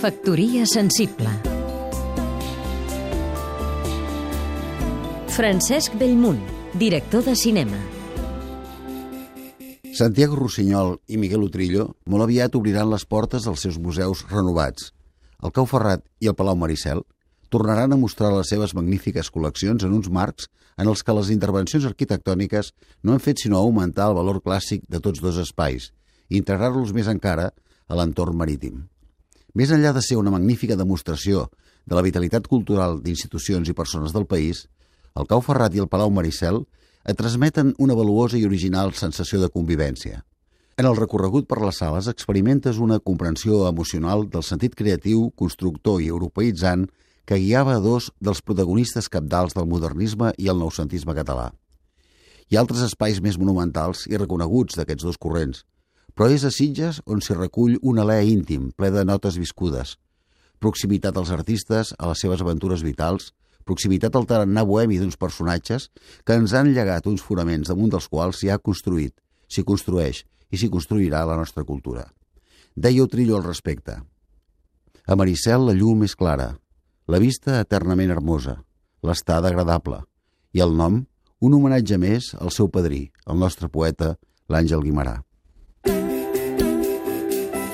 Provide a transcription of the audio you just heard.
Factoria sensible Francesc Bellmunt, director de cinema Santiago Rossinyol i Miguel Utrillo molt aviat obriran les portes dels seus museus renovats. El Cau Ferrat i el Palau Maricel tornaran a mostrar les seves magnífiques col·leccions en uns marcs en els que les intervencions arquitectòniques no han fet sinó augmentar el valor clàssic de tots dos espais i integrar-los més encara a l'entorn marítim. Més enllà de ser una magnífica demostració de la vitalitat cultural d'institucions i persones del país, el Cau Ferrat i el Palau Maricel et transmeten una valuosa i original sensació de convivència. En el recorregut per les sales experimentes una comprensió emocional del sentit creatiu, constructor i europeïtzant que guiava dos dels protagonistes capdals del modernisme i el noucentisme català. Hi ha altres espais més monumentals i reconeguts d'aquests dos corrents, però és a Sitges on s'hi recull un alè íntim, ple de notes viscudes, proximitat als artistes, a les seves aventures vitals, proximitat al tarannà bohemi d'uns personatges que ens han llegat uns fonaments damunt dels quals s'hi ha construït, s'hi construeix i s'hi construirà la nostra cultura. Deia Trillo al respecte. A Maricel la llum és clara, la vista eternament hermosa, l'estada agradable i el nom, un homenatge més al seu padrí, el nostre poeta, l'Àngel Guimarà.